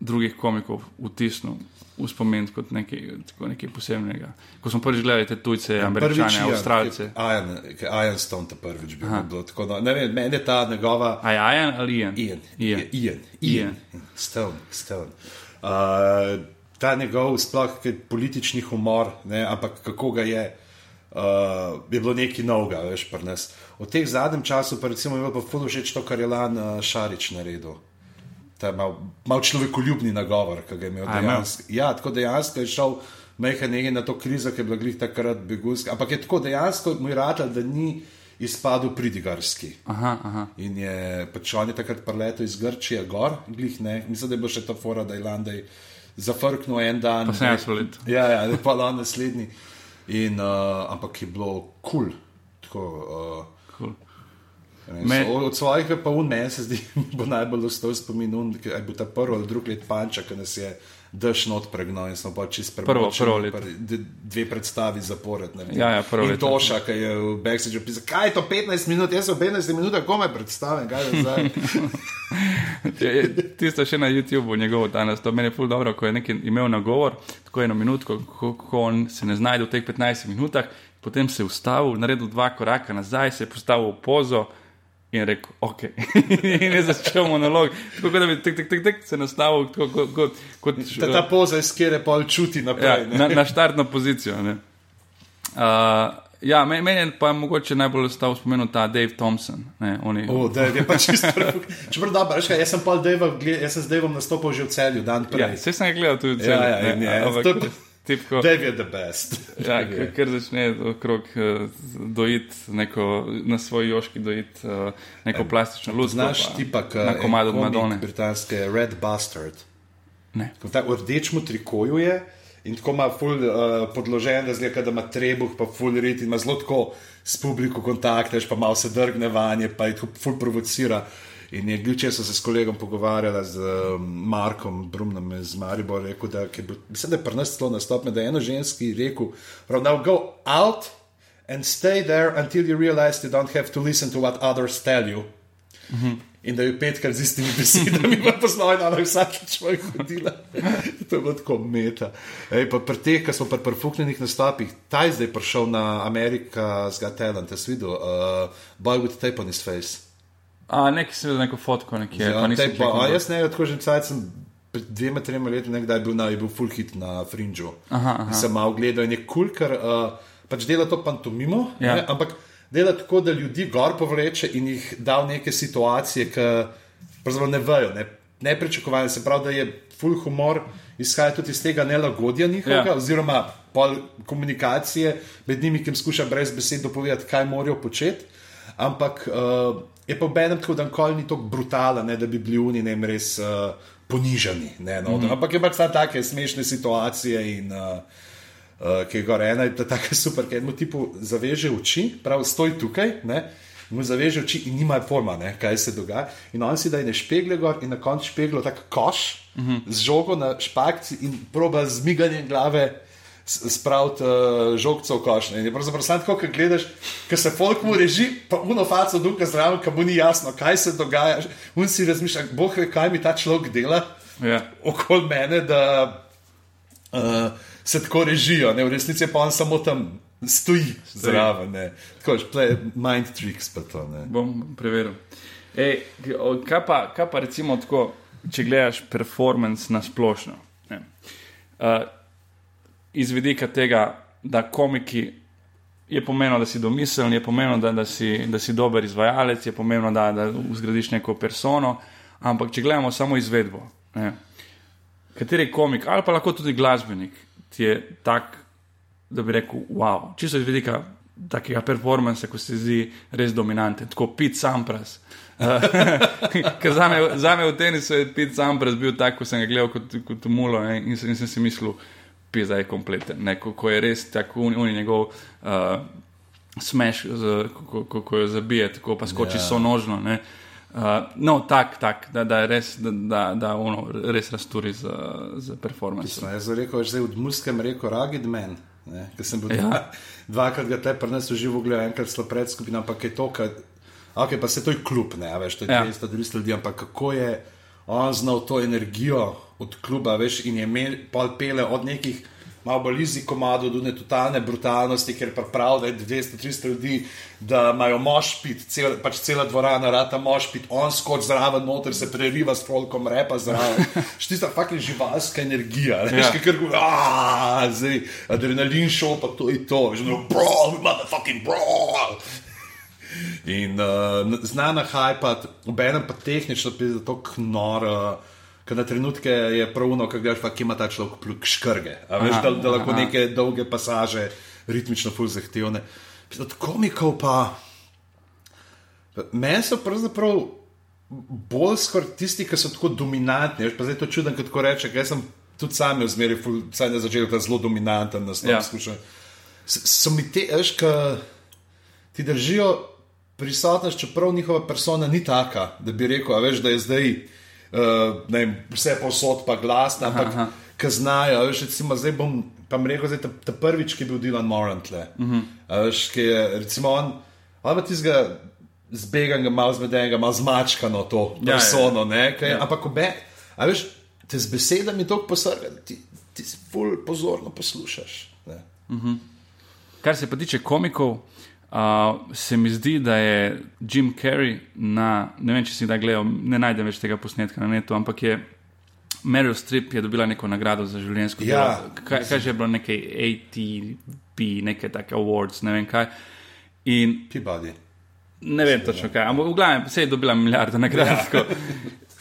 S1: drugih komikov vtisnil v spomin kot nekaj, tako nekaj posebnega? Ko smo prvič gledali te tujce, američane,
S2: Ian,
S1: avstralce.
S2: Ian, Ian Stone ta prvič bil. bilo Tako, no, ne vem, meni je ta njegova.
S1: A je Ian ali Ian?
S2: Ian.
S1: Ian.
S2: Ian.
S1: Ian.
S2: Stone. Stone. Uh, ta njegov sploh politični humor, ne, ampak kako ga je, uh, je bilo nekaj novega, veš, pri nas. V teh zadnjem času pa recimo je bilo pa ful všeč to, kar je Lan uh, Šarič naredil. Ta mal, mal človekoljubni nagovor, ki ga je imel dejansko. Ja, tako dejansko je šel nekaj na to krizo, ki je bila glih takrat begunska. Ampak je tako dejansko mu je rad, da ni izpadel pridigarski.
S1: Aha, aha.
S2: In je pač on je takrat preletel iz Grčije gor, glih ne, mislim, da je bilo še ta fora, da je Landej zafrknil en dan.
S1: Pa 70 let.
S2: Ja, ja, da je pa on naslednji. In, uh, ampak je bilo kul. Cool.
S1: Cool.
S2: Uh,
S1: Me-
S2: Me... Od svojih pa un meni se zdi, [LAUGHS] bo najbolj ostal spomin, ki je bil ta prvi ali drugi let panča, ki nas je dež not pregnal in smo pa čist
S1: Prvo-
S2: premočili.
S1: prvo leto.
S2: Pr- d- Dve predstavi zapored. naredili.
S1: Ja, ja, prvo
S2: in
S1: leto.
S2: Toša, ki je v backstageu pisal, kaj je to 15 minut, jaz sem v 15 minutah komaj predstavljen, kaj je zdaj. [LAUGHS] [LAUGHS]
S1: Je- je- Tisto še na YouTubu, njegovo danes, to meni je ful dobro, ko je nekaj imel nagovor, tako eno minutko, ko, ko on se ne znajde v teh 15 minutah, potem se je ustavil, naredil dva koraka nazaj, se je postavil v pozo in rekel, ok. [LAUGHS] in je začel monolog, tako da bi tek, tek, tek, tek, se nastavil tako, kot, kot, kot
S2: Ta, ta poza, iz kjer je pol čuti
S1: ja,
S2: naprej. ne.
S1: na, na štartno pozicijo. ne. Uh, ja, me- meni je pa mogoče najbolj ostal spomenut ta Dave Thompson. Ne, je,
S2: O, da je pa čisto. Čeprav dobro, veš kaj, jaz sem pol Dejva, jaz sem z Dejvom nastopil že v celju, dan
S1: ja,
S2: prej.
S1: vse sem ga gledal tudi
S2: Ja,
S1: celje,
S2: ja,
S1: ne,
S2: in je,
S1: ampak
S2: to je pa-
S1: tipko,
S2: Dave je the best. [LAUGHS]
S1: ja, ker začne okrog uh, dojiti neko, na svoj joški dojiti uh, neko plastično luč.
S2: Znaš tipa, ki
S1: na komadu od Madone.
S2: britanske Red Bastard.
S1: Ne.
S2: Ta v rdečemu trikoju je in tako ima ful uh, podložen, da zgleda, da ima trebuh, pa ful rit in ima zelo tako s publiko kontakte, veš, pa malo se drgne vanje, pa je tako ful provocira. In je gljuče, so se s kolegom pogovarjala z um, Markom Brumnom iz Maribora, rekel, da je bil, mislim, da je pri nas celo nastopne, da je eno ženski rekel, now go out and stay there until you realize you don't have to listen to what others tell you. In da je petkrat z istimi [LAUGHS] besedami, pa poznal in ona je vsakič moj hodila. [LAUGHS] to je bilo tako meta. Ej, pri teh, ki smo pri prfuknenih nastopih, ta je zdaj prišel na Amerika's Got Talent, jaz videl, uh, Boy with Tape on his face.
S1: A neki si videl neko fotko nekje.
S2: Ja,
S1: pa
S2: tape, pa, a jaz ne, tako že cajt sem pred dvema, trema leti nekdaj bil, na, je bil full hit na Fringu. Sem malo gledal in je kul, cool, ker uh, pač dela to pantomimo,
S1: Ja.
S2: ne, ampak dela tako, da ljudi gor povleče in jih da v neke situacije, ki pravzaprav ne vejo, ne, nepričakovane. Se pravi, da je full humor izhaja tudi iz tega nelagodja njihovega,
S1: ja.
S2: oziroma pol komunikacije med njimi, ki jim skuša brez besed dopovedati, kaj morajo početi. Ampak uh, je pa obenem tako, da nikoli ni tako brutalen, ne, da bi bili oni ne res uh, ponižani. Ne, no, mm. Ampak je pač ta take smešne situacije in uh, uh, ki je gor ena, je ta taka [LAUGHS] super, ki enemu tipu zaveže oči, prav stoj tukaj. Ne, Mu zaveže oči in nima pojma, ne, kaj se dogaja. In on si da je špegle gor in na koncu špeglo tako koš mm -hmm. z žogo na špakci in proba z miganjem glave spraviti uh, žogco v koš. ne. In je pravzaprav tako, ko gledaš, ko se folk mu reži, pa uno faco duka zraven, ki mu ni jasno, kaj se dogaja. Un si razmišlja, boh ve, kaj mi ta človek dela
S1: Ja.
S2: okoli mene, da uh, se tako režijo. Ne? V resnici je pa on samo tam stoji zraven. ne. Tako play mind tricks pa to. Ne?
S1: Bom preveril. Ej, kaj, pa, kaj pa recimo tako, če gledaš performance na splošno? Uh, iz vidika tega, da komiki je pomenilo, da si domiseln, je pomenilo, da, da, si, da si dober izvajalec, je pomenilo, da, da zgradiš neko persono. Ampak če gledamo samo izvedbo, ne, kateri komik ali pa lahko tudi glasbenik ti je tak, da bi rekel, wow, čisto iz vidika takega performansa, ko se zdi res dominanten, tako Pete Sampras. [LAUGHS] Ker za, za me v tenisu je Pete Sampras bil tak, ko sem ga gledal kot, kot mulo ne, in, in sem si mislil, pisa je kompleten, ne, ko, ko je res tako unijen njegov. Uh, Smeš, ko, ko, ko jo zabije, tako pa skoči yeah. Ja. so nožno. Uh, no, tako, tak, da, da, res, da, da, da ono res rasturi za, za performance.
S2: Jaz sem rekel, že v Murskem rekel, ragid men, ker sem bil ja. dva, dvakrat ga te prenesel živo, gledal enkrat slo pred skupino, ampak je to, kar, ok, pa se to je klub, ne, veš, to je 200 ja. ljudi, ampak kako je on znal to energijo od kluba, veš, in je imel pol pele od nekih malo bolj izi komado, do ne totalne brutalnosti, ker pa prav, da je 200-300 ljudi, da imajo mošpit, cel, pač cela dvorana, rata mošpit, on skoč zraven, noter se preriva s folkom, repa zraven. [LAUGHS] Štista fakt je živalska energija, ne veš, ja. ker gre, zdaj, adrenalin šel, pa to je to, že no, bro, motherfucking bro. In uh, znana hajpa, obenem pa tehnično, da je to knor. Uh, Ker na trenutke je pravno, kaj gledaš, ki ima ta človek pluk škrge. Veš, da, da lahko aha. neke dolge pasaže, ritmično ful zahtevne. Od komikov pa. Meni so pravzaprav bolj skoraj tisti, ki so tako dominantni. Veš, pa zdaj to čudem, kot reče, ker sem tudi sam v zmeri, vsaj na začetku, zelo dominanten na svojem ja. izkušnju. So mi te, veš, ki ti držijo prisotnost, čeprav njihova persona ni taka, da bi rekel, veš, da je zdaj uh, vem, vse posod pa glasno, ampak ki znajo. Veš, recimo, zdaj bom pa rekel, da je ta prvič, ki je bil Dylan Moran tle. Uh -huh. veš, ki je recimo on, ali pa tistega zbeganega, malo zmedenega, malo zmačkano to ja, persono, ja, ja. ampak obe, a veš, te z besedami tako posrga, ti, ti si ful pozorno poslušaš. Uh -huh.
S1: Kar se pa tiče komikov, Uh, se mi zdi, da je Jim Carrey na, ne vem, če si da gledal, ne najdem več tega posnetka na netu, ampak je Meryl Streep je dobila neko nagrado za življenjsko
S2: ja,
S1: delo. Kaj, kaj že je bilo, nekaj ATP, nekaj take awards, ne vem kaj. In,
S2: Peabody.
S1: Ne vem točno kaj, ampak v glavnem se je dobila milijardo nagrad. Ja.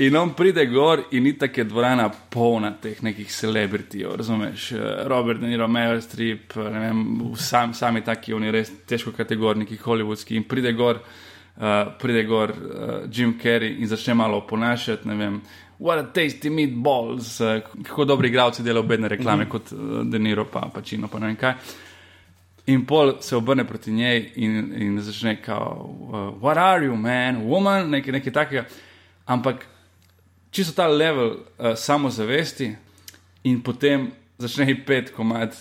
S1: In on pride gor in ni tako je dvorana polna teh nekih celebritijev, razumeš? Robert De Niro, Meryl Streep, ne vem, sam, sami taki, oni res težko kategorniki, hollywoodski. In pride gor, uh, pride gor uh, Jim Carrey in začne malo oponašati, ne vem, what a tasty meatballs, uh, kako dobri igravci delajo bedne reklame mm -hmm. kot uh, De Niro, pa Pacino, pa ne vem kaj. In pol se obrne proti njej in, in začne kao, uh, what are you, man, woman, nekaj, nekaj takega. Ampak čisto ta level uh, samozavesti, in potem začne jih pet komat,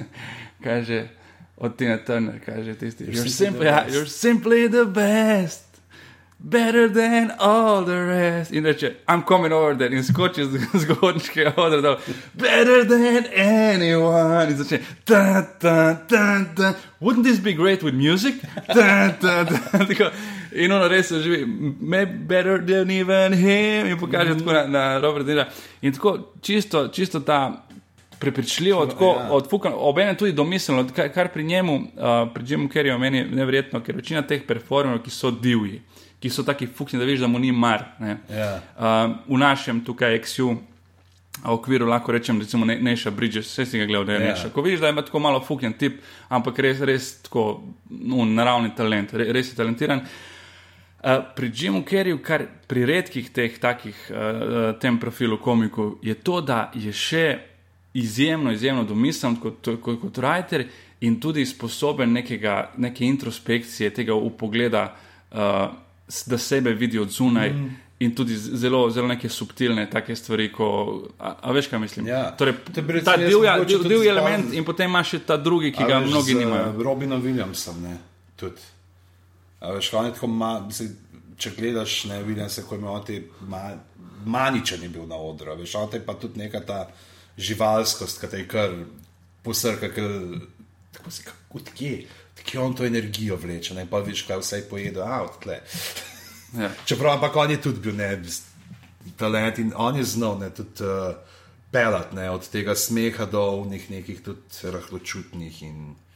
S1: [LAUGHS] kaže od Tina Turner, kaže tisti, you're, you're, simply, yeah, you're simply the best. Better than all the rest. In reče, I'm coming over there in skoči z zgodniškega odra. Better than anyone. In začne, ta, ta, ta, ta. Wouldn't this be great with music? [LAUGHS] Ta, ta, ta. In ono res živi, maybe better than even him. In pokaže tako na, na Robert Dina. In tako čisto, čisto ta prepričljivo, tako ja. odfukan, obenem tudi domiselno, kar, kar pri njemu, uh, pri Jimu Kerryju meni neverjetno, ker večina teh performerov, ki so divji ki so taki fukni, da veš, da mu ni mar.
S2: Yeah. Ja.
S1: Uh, v našem tukaj XU. V okviru lahko rečem, recimo, ne, Neša Bridges, vse si ga gledal, da je. Ja. Neša. Ko vidiš, da ima tako malo fucking tip, ampak res, res tako no, naravni talent, res, res je talentiran. Uh, pri Jimu Kerryju, kar pri redkih teh takih uh, tem profilu komikov, je to, da je še izjemno, izjemno domislen kot, kot, kot writer in tudi sposoben nekega, neke introspekcije, tega upogleda. Uh, da sebe vidi od zunaj. Mm. In tudi zelo, zelo neke subtilne take stvari, ko, a, a veš, kaj mislim.
S2: Ja.
S1: Torej, ta divja, div, divji element, in potem imaš še ta drugi, ki ga mnogi nimajo.
S2: Robinom Williamsom, ne, tudi. Veš, kaj je tako, ma, se, če gledaš, ne vidim se, ko ima ti maničen bil na odru, veš, a te pa tudi neka ta živalskost, ki te je kar posrka, ker tako si, kot kje ki on to energijo vleče, ne pa viš, kaj vse pojedo, a odtle. Ja. [LAUGHS] Čeprav ampak on je tudi bil ne, talent in on je znal ne, tudi uh, pelati, ne, od tega smeha do nek, nekih tudi rahločutnih.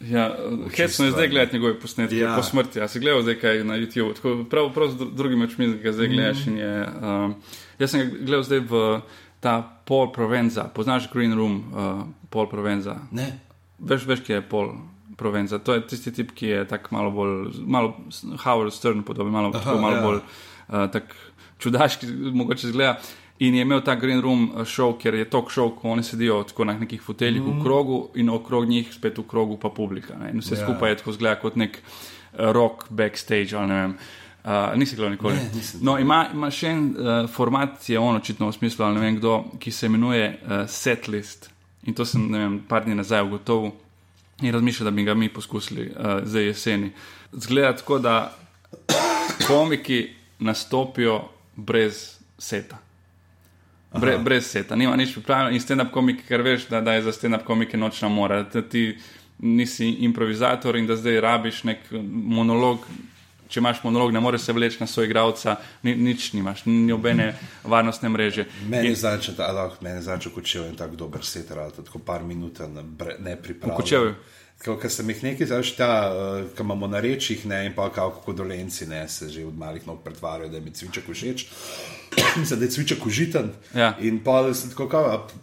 S1: Ja, hecno je zdaj gledati njegove posnetke
S2: Ja.
S1: po smrti. Ja, si gledal zdaj kaj na YouTube, tako prav, prav z dru- drugimi očmi ga zdaj gledaš. Mm. Je, um, jaz sem ga gledal zdaj v ta Paul Provenza, poznaš Green Room, uh, Paul Provenza.
S2: Ne.
S1: Veš, veš, kje je Paul Provenza. To je tisti tip, ki je tako malo bolj, malo Howard Stern podoben, malo,
S2: Aha,
S1: tako, malo
S2: ja.
S1: bolj uh, tak čudaški, mogoče zgleda. In je imel ta Green Room uh, show, ker je talk show, ko oni sedijo tako na nekih foteljih mm. v krogu in okrog njih spet v krogu pa publika. Ne? In vse
S2: Ja.
S1: ja. skupaj je tako zgleda kot nek uh, rock backstage ali ne vem. Uh, nisi gledal nikoli.
S2: Ne.
S1: No, ima, ima še en uh, format, je on očitno v smislu, ali ne vem kdo, ki se imenuje uh, setlist. In to sem ne vem, par dni nazaj ugotovil in razmišljal, da bi ga mi poskusili uh, za jeseni. Zgleda tako, da [COUGHS] komiki nastopijo brez seta. Bre, brez seta, nima nič pripravljeno in stand-up komiki, ker veš, da, da je za stand-up komike nočna mora, da ti nisi improvizator in da zdaj rabiš nek monolog. Če imaš monolog, ne moreš se vleči na svojega igralca, ni, nič nimaš, ni obene [LAUGHS] varnostne mreže.
S2: Meni je začel, da lahko meni začel kočev in tako dober seter, tako par minut ne pripravljen.
S1: Kočevju?
S2: Ker sem jih nekaj, znaš, ta, uh, ki imamo na rečih, ne, in pa kako dolenci, ne, se že od malih nog pretvarjajo, da je mi cviček všeč. [CLEARS THROAT] Mislim, da je cviček užiten.
S1: Ja.
S2: In pa sem tako,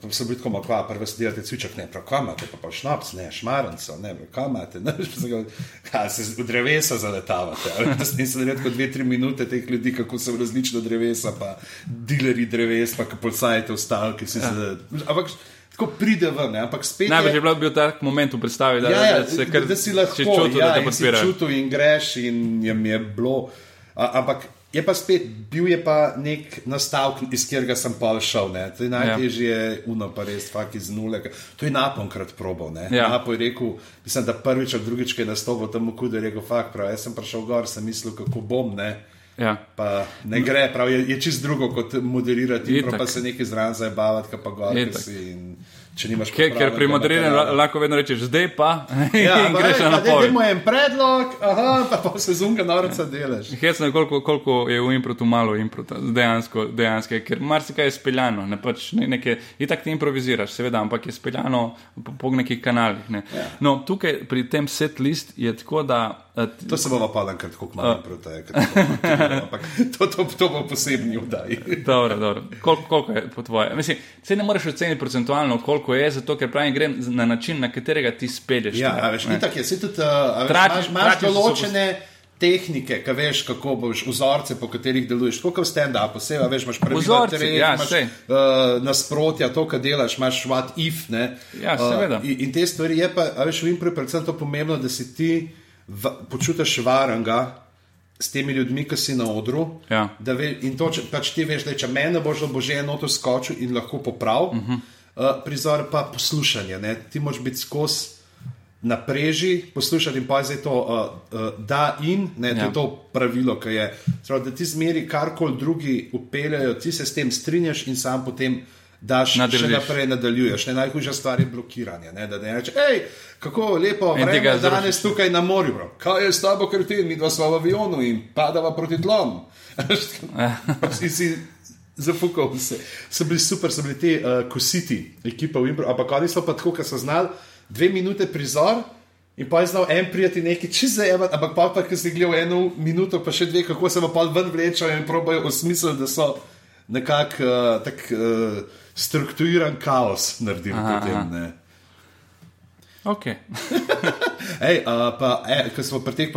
S2: pa sem bil tako, kva, prvo se delate cviček, ne, prav, kam imate, pa pa šnaps, ne, šmaranco, ne, prav, kam imate, [LAUGHS] ne, kaj, se v drevesa zaletavate. [LAUGHS] In sem redko dve, tri minute teh ljudi, kako so različna drevesa, pa dileri dreves, pa kapolcajte v stavki, si ja. se, ampak tako pride ven, ne, ampak spet. je-
S1: Najbrž je bil, bil tak moment v predstavi, da,
S2: ja, ja,
S1: da, se kar,
S2: da si lahko
S1: čutil,
S2: ja,
S1: da te
S2: in si
S1: podpira.
S2: čutil in greš, in je mi je bilo. A, ampak je pa spet, bil je pa nek nastavek, iz katerega sem pa šel. Ne. To je najtežje, ja. uno pa res, fakt iz nule. To je naponkrat probal.
S1: Ja.
S2: Napo je rekel, mislim, da prvič ali drugič, ki je nastopil tam v kudu, je rekel, fakt prav, jaz sem prišel gor, sem mislil, kako bom. Ne.
S1: Ja.
S2: Pa ne gre, prav je, je čist drugo kot moderirati, pa se nekaj zraven zabavati, pa gor, če nimaš
S1: Ker, ker pri moderiranju lahko vedno rečeš, zdaj pa [LAUGHS]
S2: Ja,
S1: in greš na napor.
S2: Imamo en predlog, aha, pa, pa se zunga norca delaš.
S1: Hecno je, koliko, koliko je v improtu malo improta, dejansko, dejansko, ker marsikaj je speljano, ne pač ne, neke, itak ti improviziraš, seveda, ampak je speljano po, po nekih kanalih. Ne.
S2: Ja.
S1: No, tukaj pri tem set list je tako, da ti-
S2: To se bo pa dan, ker tako malo proti, ampak [LAUGHS] to, to, to bo posebni vdaj. [LAUGHS]
S1: Dobro, dobro. Koliko, koliko je po tvoje? Mislim, se ne moreš oceniti procentualno, koliko je, zato ker pravim, grem na način, na katerega ti spelješ.
S2: Ja,
S1: ne.
S2: a veš, ni tako, je, saj tudi, uh,
S1: Tračiš-
S2: imaš,
S1: tračiš so
S2: določene tehnike, ki veš, kako boš, vzorce, po katerih deluješ. Kot v stand-upu, vse, veš, imaš pravila, treh,
S1: ja,
S2: imaš
S1: sej.
S2: uh, nasprotja, to, kar delaš, imaš what if. Ne,
S1: Ja, seveda.
S2: Uh, in, in te stvari je pa, veš, v impro je predvsem to pomembno, da si ti v, počutiš varnega. S temi ljudmi, ki si na odru,
S1: Ja.
S2: da ve, in to, če, pač ti veš, da če meni bo že, bo že eno to skočil in lahko popravil, uh -huh. uh, prizor pa poslušanje. Ne? Ti moraš biti skozi na preži, poslušati in pa je zdaj to uh, uh, da in, ne, to
S1: Ja.
S2: je to pravilo, ki je. Prav, da ti zmeri karkoli drugi upeljajo, ti se s tem strinjaš in sam potem. Daš
S1: Nadaljiš.
S2: še naprej nadaljuješ. Ne, najhujša stvar je blokiranje. Ne, da ne rečeš, hej, kako lepo vreme danes tukaj na morju. Bro. Kaj je s tabo, ker ti mi dva sva v avionu in padava proti tlom. [LAUGHS] in si zafukal vse. So bili super, so bili ti uh, kositi, ekipa v Imbru, ampak oni so pa tako, ker so znali dve minute prizor. In pa je znal en prijeti neki čez zajemat, ampak pa, pa ki si gledal eno minuto, pa še dve, kako se pa ven vlečejo in probajo osmisliti, da so nekako uh, tak uh, strukturiran kaos naredili
S1: Aha,
S2: potem.
S1: aha.
S2: Ne.
S1: Okay. [LAUGHS]
S2: Ej, uh, pa, e, ko smo pri teh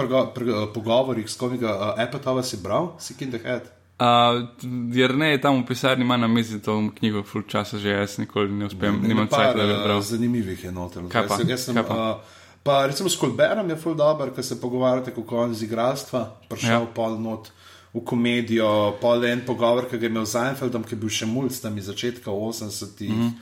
S2: pogovorih s komikom, uh, Epatova si bral, si Kind of Head.
S1: Uh, jer ne je tam v pisarni, ima na mizi to knjigo, ful časa že jaz nikoli ne uspem, nimam
S2: Par,
S1: cajt, da bi
S2: uh,
S1: bral.
S2: Zanimivih je noter.
S1: Kaj pa?
S2: Jaz, jaz sem,
S1: Kaj pa?
S2: uh, pa recimo s Kolberom je ful dober, ker se pogovarjate kako on z igralstva, prišel
S1: Ja.
S2: pol not v komedijo, pol en pogovor, ki ga je imel z Einfeldom, ki je bil še mulj tam iz začetka 80-ih, mm. -hmm.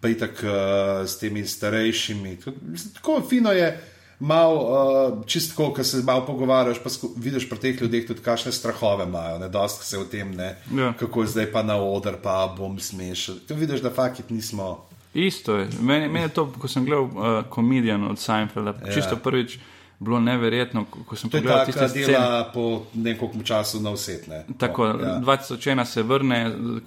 S2: pa itak uh, s temi starejšimi. Tako, tako fino je. Mal, uh, čistko, ko se malo pogovarjaš, pa vidiš pri teh ljudeh tudi, kakšne strahove imajo, ne dosti se o tem, ne,
S1: Ja.
S2: kako je zdaj pa na oder, pa bom smešen. Tu vidiš, da fakit nismo.
S1: Isto je. Meni, meni je to, ko sem gledal uh, komedijan od Seinfelda, ja. čisto prvič, bilo neverjetno, ko, sem
S2: To
S1: pogledal tiste
S2: da
S1: scene.
S2: dela po nekoliko času na vsetne.
S1: Tako,
S2: ja.
S1: 2001 se vrne,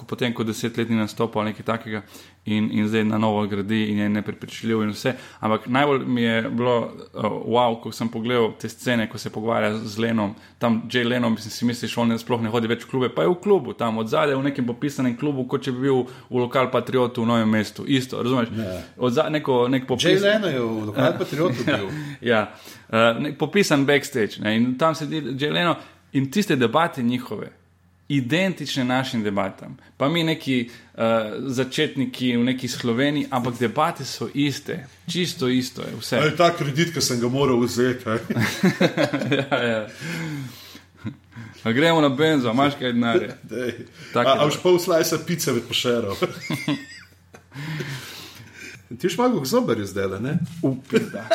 S1: potem, ko deset let ni nastopil ali nekaj takega, in, in zdaj na novo gradi in je neprepričljiv in vse. Ampak najbolj mi je bilo uh, wow, ko sem pogledal te scene, ko se pogovarja z Lenom, tam Jay Lenom, mislim, si misliš, on ne sploh ne hodi več v klube, pa je v klubu, tam od zadaj v nekem popisanem klubu, kot če bi bil v lokal patriotu v novem mestu. Isto, razumeš? Od zadaj neko, nek popis.
S2: Leno je v lokalnem patriotu bil. [LAUGHS]
S1: Ja, uh, popisan backstage ne, in tam sedi Jeleno in tiste debate njihove. Identične našim debatam. Pa mi neki uh, začetniki v neki Sloveniji, ampak debate so iste, čisto isto je vse.
S2: Ali ta kredit, ki sem ga moral vzeti. [LAUGHS]
S1: ja, ja. A gremo na benzo, imaš kaj denarja.
S2: Dej.
S1: Tak
S2: A
S1: je
S2: a [LAUGHS] boš pol slajsa pice med pošerov. Ti už malo zobarju zdaj, ne?
S1: Upida.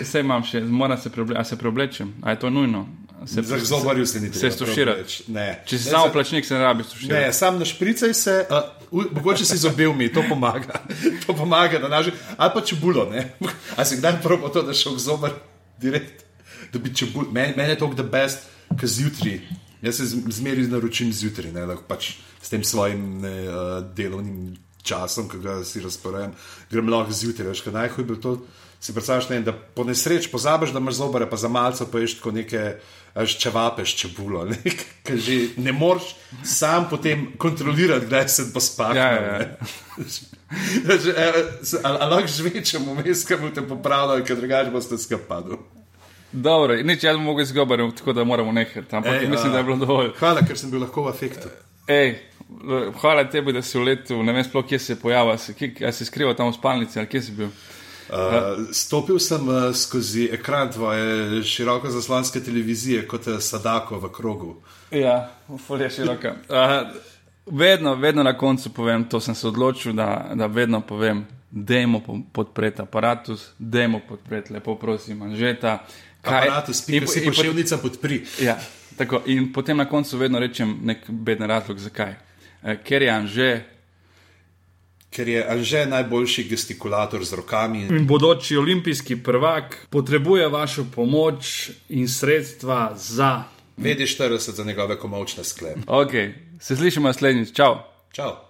S1: Vse imam še, moram se, preble se preoblečem, a je to nujno? Se,
S2: Za zobarju se ni treba.
S1: Se stuširati. Če si
S2: Ne,
S1: samo plačnik, se ne rabi stuširati.
S2: Ne, sam našpricaj se, uh, mogoče si z obelmi, to pomaga. [LAUGHS] to pomaga, da naži. Ali pa čebulo, ne. A si kdaj probo to, da šel k zobar direkt, da bi čebulo. Meni men je to the best, ker zjutraj. Jaz se z- zmeraj naročim zjutraj, ne, da pač s tem svojim ne, uh, delovnim časom, ki ga si razporejam, grem lahko zjutraj. Veš, kaj najhuj bi to. Si predstavljaš, ne, da po nesreč pozabiš, da imaš zobare, pa za malce pa ješ tako neke veš, čevape s čebulo. [LAUGHS] Ne, Ker že ne moreš sam potem kontrolirati, kdaj se bo spakal.
S1: Ja, ja, ja.
S2: Ali [LAUGHS] lahko žvečemo vmes, ki bo te popravljal, ker drugače boste skapadli.
S1: Dobro, nič jaz bom mogel izgovarjati, tako da moramo nehati. Ampak Ej, mislim,
S2: a-
S1: da je bilo dovolj.
S2: Hvala, ker sem bil lahko v afektu.
S1: Ej, hvala tebi, da si v letu, ne vem sploh, kje se je pojavil, si, kje, a si skrival tam v spalnici ali kje si bil.
S2: Uh, stopil sem uh, skozi ekran tvoje široko zaslonske televizije kot uh, Sadako v krogu.
S1: Ja, folija široka. Uh, vedno, vedno na koncu povem, to sem se odločil, da, da vedno povem, dajmo po- podpreti aparatus, dajmo podpreti, lepo prosim, Anžeta.
S2: Aparatus,
S1: in-
S2: pika si
S1: in- in-
S2: pošiljnica podpri.
S1: Ja, tako. In potem na koncu vedno rečem nek beden razlog, zakaj. Eh, Ker je Anže
S2: Ker je Anže najboljši gestikulator z rokami.
S1: in bodoči olimpijski prvak potrebuje vašo pomoč in sredstva za.
S2: VD40 za njegove komovčne sklepe.
S1: Ok, se slišimo naslednjič, čau.
S2: Čau.